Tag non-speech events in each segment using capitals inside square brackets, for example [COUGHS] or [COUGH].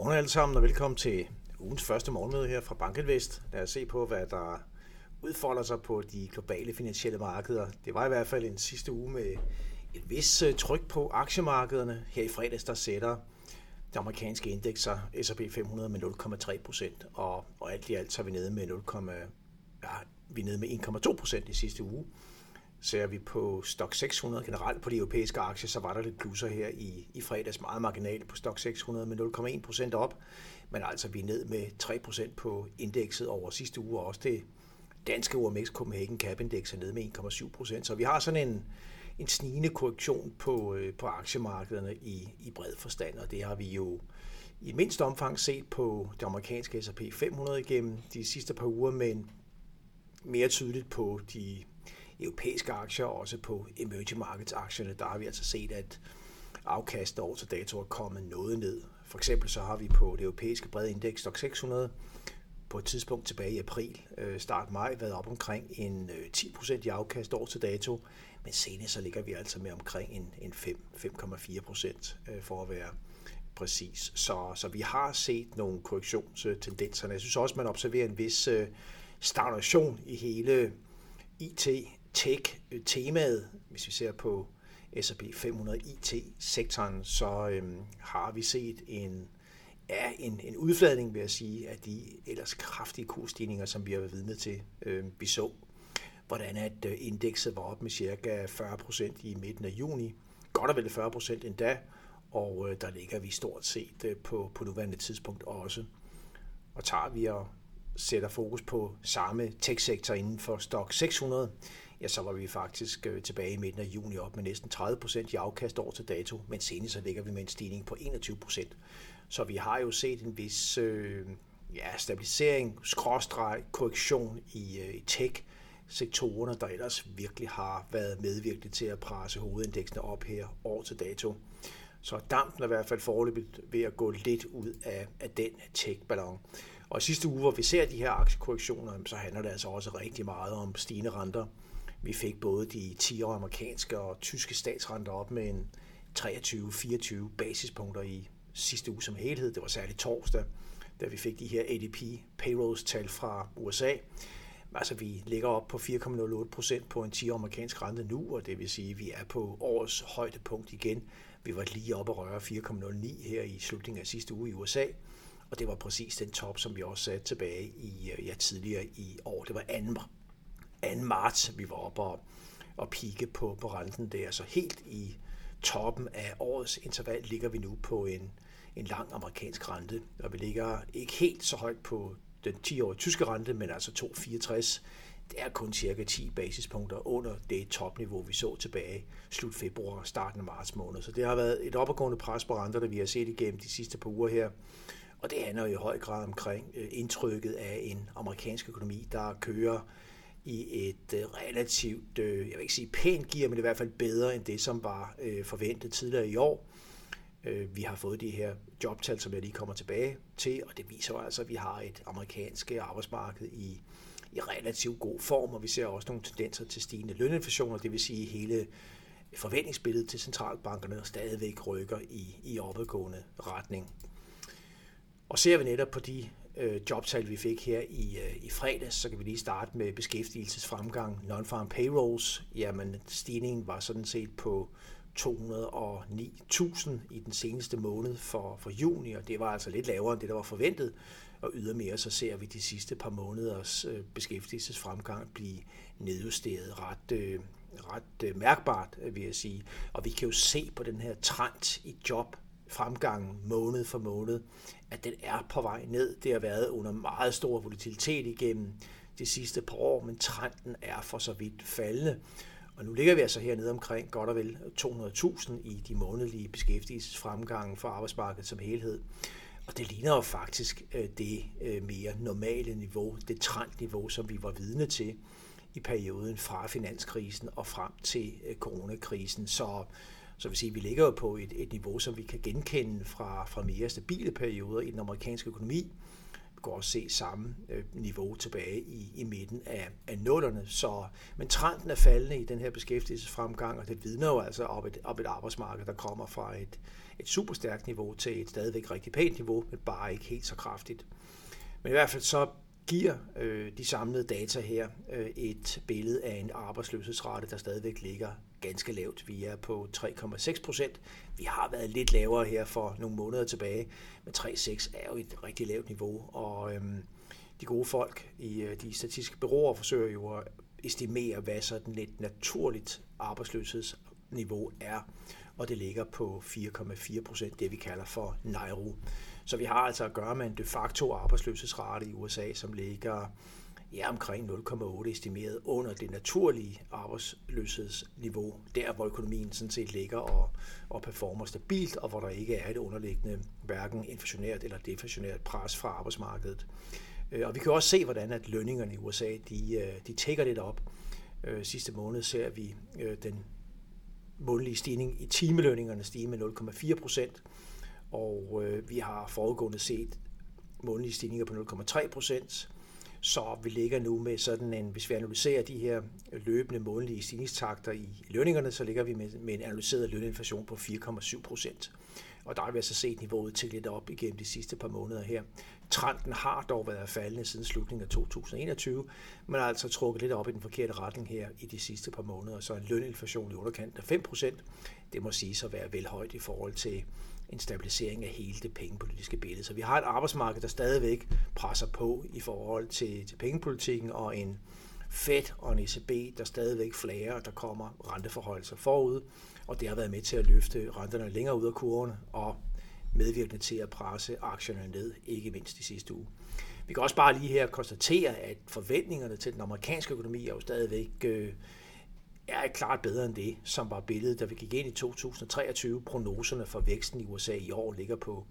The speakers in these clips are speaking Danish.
Godmorgen alle sammen, og velkommen til ugens første morgenmøde her fra Bankinvest. Lad os se på, hvad der udfolder sig på de globale finansielle markeder. Det var i hvert fald en sidste uge med et vis øh, tryk på aktiemarkederne. Her i fredags, der sætter de amerikanske indekser S&P 500 med 0,3 procent, og, og alt i alt så er vi nede med 0, ja, vi er nede med 1,2 procent i sidste uge. Ser vi på Stock 600 generelt på de europæiske aktier, så var der lidt plusser her i, i fredags meget marginalt på Stock 600 med 0,1 procent op. Men altså vi er ned med 3 procent på indekset over sidste uge, og også det danske OMX Copenhagen Cap Index er ned med 1,7 procent. Så vi har sådan en, en snigende korrektion på, øh, på aktiemarkederne i, i bred forstand, og det har vi jo i mindst omfang set på det amerikanske S&P 500 igennem de sidste par uger, men mere tydeligt på de europæiske aktier, og også på emerging markets aktierne, der har vi altså set, at afkastet over til dato er kommet noget ned. For eksempel så har vi på det europæiske brede indeks Stock 600 på et tidspunkt tilbage i april, øh, start maj, været op omkring en øh, 10% i afkast år til dato, men senere så ligger vi altså med omkring en, en 5,4% øh, for at være præcis. Så, så vi har set nogle korrektionstendenser. Jeg synes også, man observerer en vis stagnation i hele IT tech-temaet, øh, hvis vi ser på S&P 500 IT-sektoren, så øhm, har vi set en, ja, en, en udfladning, vil jeg sige, af de ellers kraftige kursstigninger, som vi har været vidne til. Øhm, vi så, hvordan at øh, indekset var op med cirka 40% i midten af juni. Godt og vel 40% endda, og øh, der ligger vi stort set øh, på, på nuværende tidspunkt også. Og tager vi og sætter fokus på samme tech-sektor inden for Stock 600, ja, så var vi faktisk øh, tilbage i midten af juni op med næsten 30 procent i afkast år til dato, men senest så ligger vi med en stigning på 21 procent. Så vi har jo set en vis øh, ja, stabilisering, skråstreg, korrektion i, øh, i tech, sektorerne, der ellers virkelig har været medvirkende til at presse hovedindeksene op her år til dato. Så dampen er i hvert fald foreløbigt ved at gå lidt ud af, af den tech-ballon. Og sidste uge, hvor vi ser de her aktiekorrektioner, så handler det altså også rigtig meget om stigende renter. Vi fik både de 10 år amerikanske og tyske statsrenter op med en 23-24 basispunkter i sidste uge som helhed. Det var særligt torsdag, da vi fik de her ADP payrolls-tal fra USA. Altså, vi ligger op på 4,08 procent på en 10 amerikansk rente nu, og det vil sige, at vi er på årets højdepunkt igen. Vi var lige oppe at røre 4,09 her i slutningen af sidste uge i USA, og det var præcis den top, som vi også satte tilbage i ja, tidligere i år. Det var 2. 2. marts, vi var oppe og, og pike på, på renten der. Så helt i toppen af årets interval ligger vi nu på en, en lang amerikansk rente, og vi ligger ikke helt så højt på den 10-årige tyske rente, men altså 2,64. Det er kun cirka 10 basispunkter under det topniveau, vi så tilbage slut februar og starten af marts måned. Så det har været et opadgående pres på renter, der vi har set igennem de sidste par uger her. Og det handler jo i høj grad omkring øh, indtrykket af en amerikansk økonomi, der kører i et øh, relativt, øh, jeg vil ikke sige pænt gear, men i hvert fald bedre end det, som var øh, forventet tidligere i år. Vi har fået de her jobtal, som jeg lige kommer tilbage til, og det viser altså, at vi har et amerikansk arbejdsmarked i, i relativt god form, og vi ser også nogle tendenser til stigende løninflationer, det vil sige hele forventningsbilledet til centralbankerne stadigvæk rykker i, i opadgående retning. Og ser vi netop på de øh, jobtal, vi fik her i, øh, i fredags, så kan vi lige starte med beskæftigelsesfremgang. Non-farm payrolls, jamen stigningen var sådan set på 209.000 i den seneste måned for, for juni, og det var altså lidt lavere end det, der var forventet. Og ydermere så ser vi de sidste par måneders øh, beskæftigelsesfremgang blive nedjusteret ret, øh, ret øh, mærkbart, øh, vil jeg sige. Og vi kan jo se på den her trend i job fremgangen måned for måned, at den er på vej ned. Det har været under meget stor volatilitet igennem de sidste par år, men trenden er for så vidt faldende. Og nu ligger vi altså hernede omkring godt og vel 200.000 i de månedlige beskæftigelsesfremgange for arbejdsmarkedet som helhed. Og det ligner jo faktisk øh, det øh, mere normale niveau, det trendniveau, som vi var vidne til i perioden fra finanskrisen og frem til øh, coronakrisen. Så så vil sige, vi ligger jo på et, et niveau, som vi kan genkende fra, fra mere stabile perioder i den amerikanske økonomi. Vi kan også se samme øh, niveau tilbage i, i midten af, af nullerne. Så, men trenden er faldende i den her beskæftigelsesfremgang, og det vidner jo altså op et, op et arbejdsmarked, der kommer fra et, et super stærkt niveau til et stadigvæk rigtig pænt niveau, men bare ikke helt så kraftigt. Men i hvert fald så giver øh, de samlede data her øh, et billede af en arbejdsløshedsrate, der stadigvæk ligger ganske lavt. Vi er på 3,6 procent. Vi har været lidt lavere her for nogle måneder tilbage, men 3,6 er jo et rigtig lavt niveau, og øhm, de gode folk i øh, de statistiske byråer forsøger jo at estimere, hvad så den lidt naturligt arbejdsløshedsniveau er, og det ligger på 4,4 procent, det vi kalder for NAIRO. Så vi har altså at gøre med en de facto arbejdsløshedsrate i USA, som ligger ja, omkring 0,8 estimeret under det naturlige arbejdsløshedsniveau, der hvor økonomien sådan set ligger og, og performer stabilt, og hvor der ikke er et underliggende hverken inflationært eller deflationært pres fra arbejdsmarkedet. Øh, og vi kan også se, hvordan at lønningerne i USA de, øh, de tækker lidt op. Øh, sidste måned ser vi den månedlige stigning i timelønningerne stige med 0,4 procent, og vi har forudgående set månedlige stigninger på 0,3 procent. Så vi ligger nu med sådan en, hvis vi analyserer de her løbende månedlige stigningstakter i lønningerne, så ligger vi med, med en analyseret løninflation på 4,7 procent. Og der har vi altså set niveauet til lidt op igennem de sidste par måneder her. Trenden har dog været faldende siden slutningen af 2021, men har altså trukket lidt op i den forkerte retning her i de sidste par måneder. Så en løninflation i underkanten af 5%, det må sige at være vel højt i forhold til en stabilisering af hele det pengepolitiske billede. Så vi har et arbejdsmarked, der stadigvæk presser på i forhold til, til pengepolitikken, og en Fed og en ECB, der stadigvæk flager, og der kommer renteforholdelser forud, og det har været med til at løfte renterne længere ud af kurven og medvirkende til at presse aktierne ned, ikke mindst i sidste uge. Vi kan også bare lige her konstatere, at forventningerne til den amerikanske økonomi er jo stadigvæk øh, er klart bedre end det, som var billedet, da vi gik ind i 2023. Prognoserne for væksten i USA i år ligger på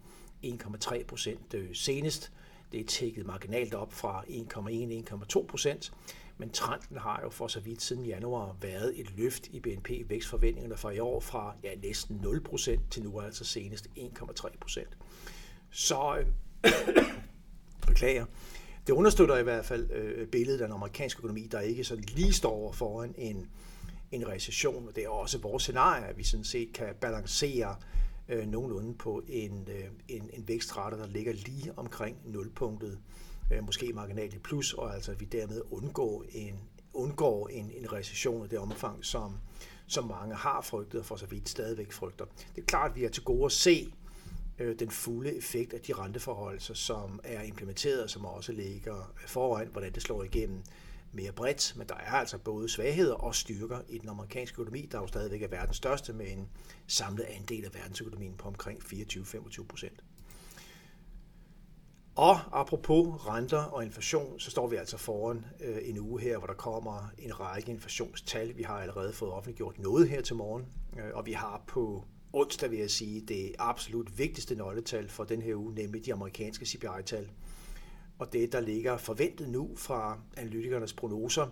1,3 procent øh, senest. Det er tækket marginalt op fra 1,1-1,2 procent, men trenden har jo for så vidt siden januar været et løft i BNP-vækstforventningerne fra i år fra ja, næsten 0% til nu altså senest 1,3%. Så øh, [COUGHS] beklager. Det understøtter i hvert fald øh, billedet af den amerikanske økonomi, der ikke sådan lige står foran en en recession, og det er også vores scenarie, at vi sådan set kan balancere øh, nogenlunde på en, øh, en, en vækstrate, der ligger lige omkring nulpunktet, øh, måske marginalt i plus, og altså at vi dermed undgår en, undgår en, en recession af det omfang, som, som mange har frygtet, og for så vidt stadigvæk frygter. Det er klart, at vi er til gode at se øh, den fulde effekt af de renteforholdelser, som er implementeret, som også ligger foran, hvordan det slår igennem mere bredt, men der er altså både svagheder og styrker i den amerikanske økonomi, der jo stadigvæk er verdens største med en samlet andel af verdensøkonomien på omkring 24-25 procent. Og apropos renter og inflation, så står vi altså foran øh, en uge her, hvor der kommer en række inflationstal. Vi har allerede fået offentliggjort noget her til morgen, øh, og vi har på onsdag, vil jeg sige, det absolut vigtigste nøgletal for den her uge, nemlig de amerikanske CPI-tal. Og det, der ligger forventet nu fra analytikernes prognoser,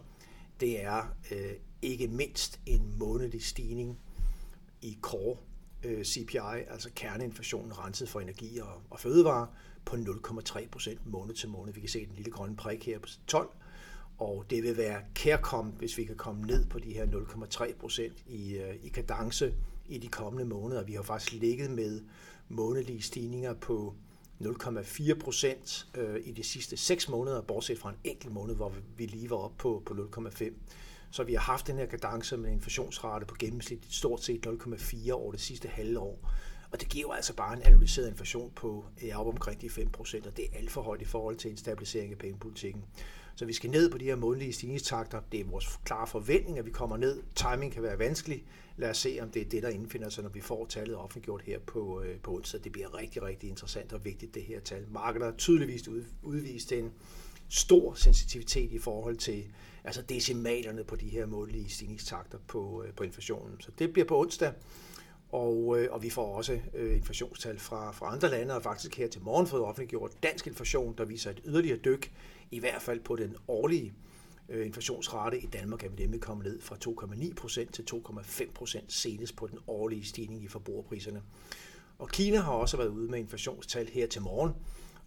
det er øh, ikke mindst en månedlig stigning i core øh, CPI, altså kerneinflationen renset for energi og, og fødevare, på 0,3 procent måned til måned. Vi kan se den lille grønne prik her på 12, og det vil være kærkommet, hvis vi kan komme ned på de her 0,3 procent i, øh, i kadence i de kommende måneder. Vi har faktisk ligget med månedlige stigninger på 0,4 procent øh, i de sidste 6 måneder, bortset fra en enkelt måned, hvor vi lige var oppe på, på 0,5. Så vi har haft den her kadence med en inflationsrate på gennemsnit stort set 0,4 over det sidste halve år. Og det giver altså bare en analyseret inflation på ja, op omkring de 5 procent, og det er alt for højt i forhold til en stabilisering af pengepolitikken. Så vi skal ned på de her månedlige stigningstakter. Det er vores klare forventning, at vi kommer ned. Timing kan være vanskelig. Lad os se, om det er det, der indfinder sig, når vi får tallet offentliggjort her på, øh, på onsdag. Det bliver rigtig, rigtig interessant og vigtigt, det her tal. Markedet har tydeligvis ud, udvist en stor sensitivitet i forhold til altså decimalerne på de her månedlige stigningstakter på, øh, på inflationen. Så det bliver på onsdag. Og, øh, og vi får også øh, inflationstal fra, fra andre lande, og faktisk her til morgen fået offentliggjort dansk inflation, der viser et yderligere dyk, i hvert fald på den årlige inflationsrate i Danmark er vi nemlig kommet ned fra 2,9% til 2,5% senest på den årlige stigning i forbrugerpriserne. Og Kina har også været ude med inflationstal her til morgen,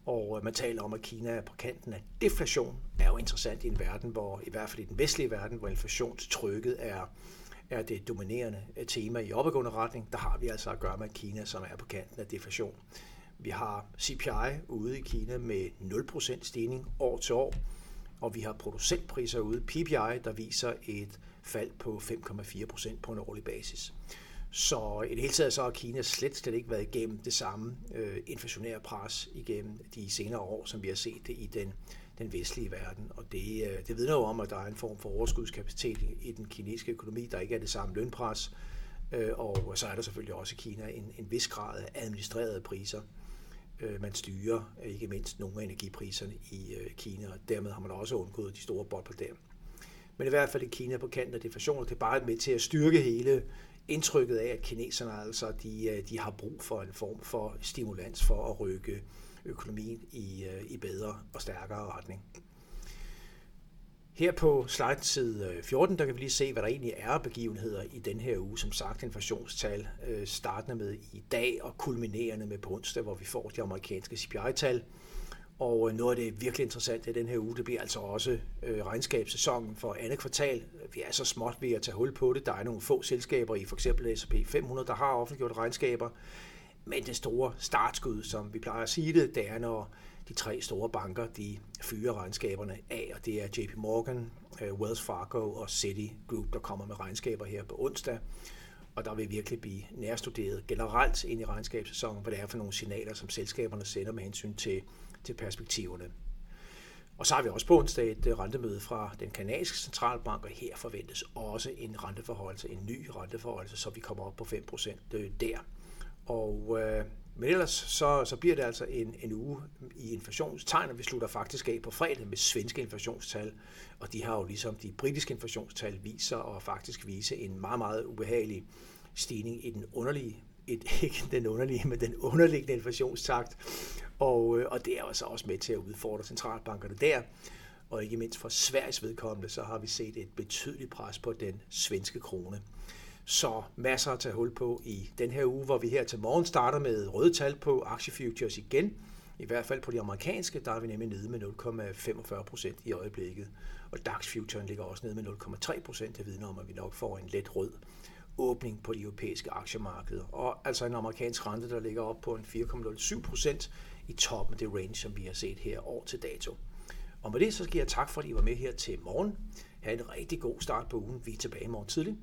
og øh, man taler om, at Kina er på kanten af deflation, er jo interessant i en verden, hvor i hvert fald i den vestlige verden, hvor inflationstrykket er, er det dominerende øh, tema i opadgående retning, der har vi altså at gøre med Kina, som er på kanten af deflation. Vi har CPI ude i Kina med 0% stigning år til år, og vi har producentpriser ude, PPI, der viser et fald på 5,4% på en årlig basis. Så i det hele taget så har Kina slet, slet ikke været igennem det samme øh, inflationære pres igennem de senere år, som vi har set det i den, den vestlige verden. Og det, øh, det vidner jo om, at der er en form for overskudskapacitet i den kinesiske økonomi, der ikke er det samme lønpres. Øh, og så er der selvfølgelig også i Kina en, en vis grad af administrerede priser. Øh, man styrer øh, ikke mindst nogle af energipriserne i øh, Kina, og dermed har man også undgået de store bobler der. Men i hvert fald i Kina på kanten af deflationen, det er bare med til at styrke hele indtrykket af, at kineserne altså, de, øh, de har brug for en form for stimulans for at rykke økonomien i, øh, i bedre og stærkere retning. Her på slide side 14, øh, der kan vi lige se, hvad der egentlig er begivenheder i den her uge. Som sagt, inflationstal startende med i dag og kulminerende med på onsdag, hvor vi får de amerikanske CPI-tal. Og øh, noget af det virkelig interessante i den her uge, det bliver altså også øh, regnskabssæsonen for andet kvartal. Vi er så småt ved at tage hul på det. Der er nogle få selskaber i for eksempel S&P 500, der har offentliggjort regnskaber. Men det store startskud, som vi plejer at sige det, det er, når de tre store banker, de fyrer regnskaberne af, og det er JP Morgan, øh, Wells Fargo og Citi Group, der kommer med regnskaber her på onsdag. Og der vil virkelig blive nærstuderet generelt ind i regnskabssæsonen, hvad det er for nogle signaler, som selskaberne sender med hensyn til til perspektiverne. Og så har vi også på onsdag et øh, rentemøde fra den kanadiske centralbank, og her forventes også en renteforholdelse, en ny renteforholdelse, så vi kommer op på 5% øh, der. Og, øh, men ellers så, så bliver det altså en, en uge i inflationstegn, og vi slutter faktisk af på fredag med svenske inflationstal, og de har jo ligesom de britiske inflationstal viser og faktisk vise en meget, meget ubehagelig stigning i den underlige et, [LAUGHS] ikke den underlige, men den underliggende inflationstakt. Og, øh, og det er altså også med til at udfordre centralbankerne der. Og ikke mindst for Sveriges vedkommende, så har vi set et betydeligt pres på den svenske krone. Så masser at tage hul på i den her uge, hvor vi her til morgen starter med røde tal på aktiefutures igen. I hvert fald på de amerikanske, der er vi nemlig nede med 0,45 procent i øjeblikket. Og DAX-futuren ligger også nede med 0,3 procent. Det vidner om, at vi nok får en let rød åbning på de europæiske aktiemarkeder. Og altså en amerikansk rente, der ligger op på en 4,07 procent i toppen af det range, som vi har set her år til dato. Og med det så skal jeg tak for, at I var med her til morgen. Ha' en rigtig god start på ugen. Vi er tilbage i morgen tidligt.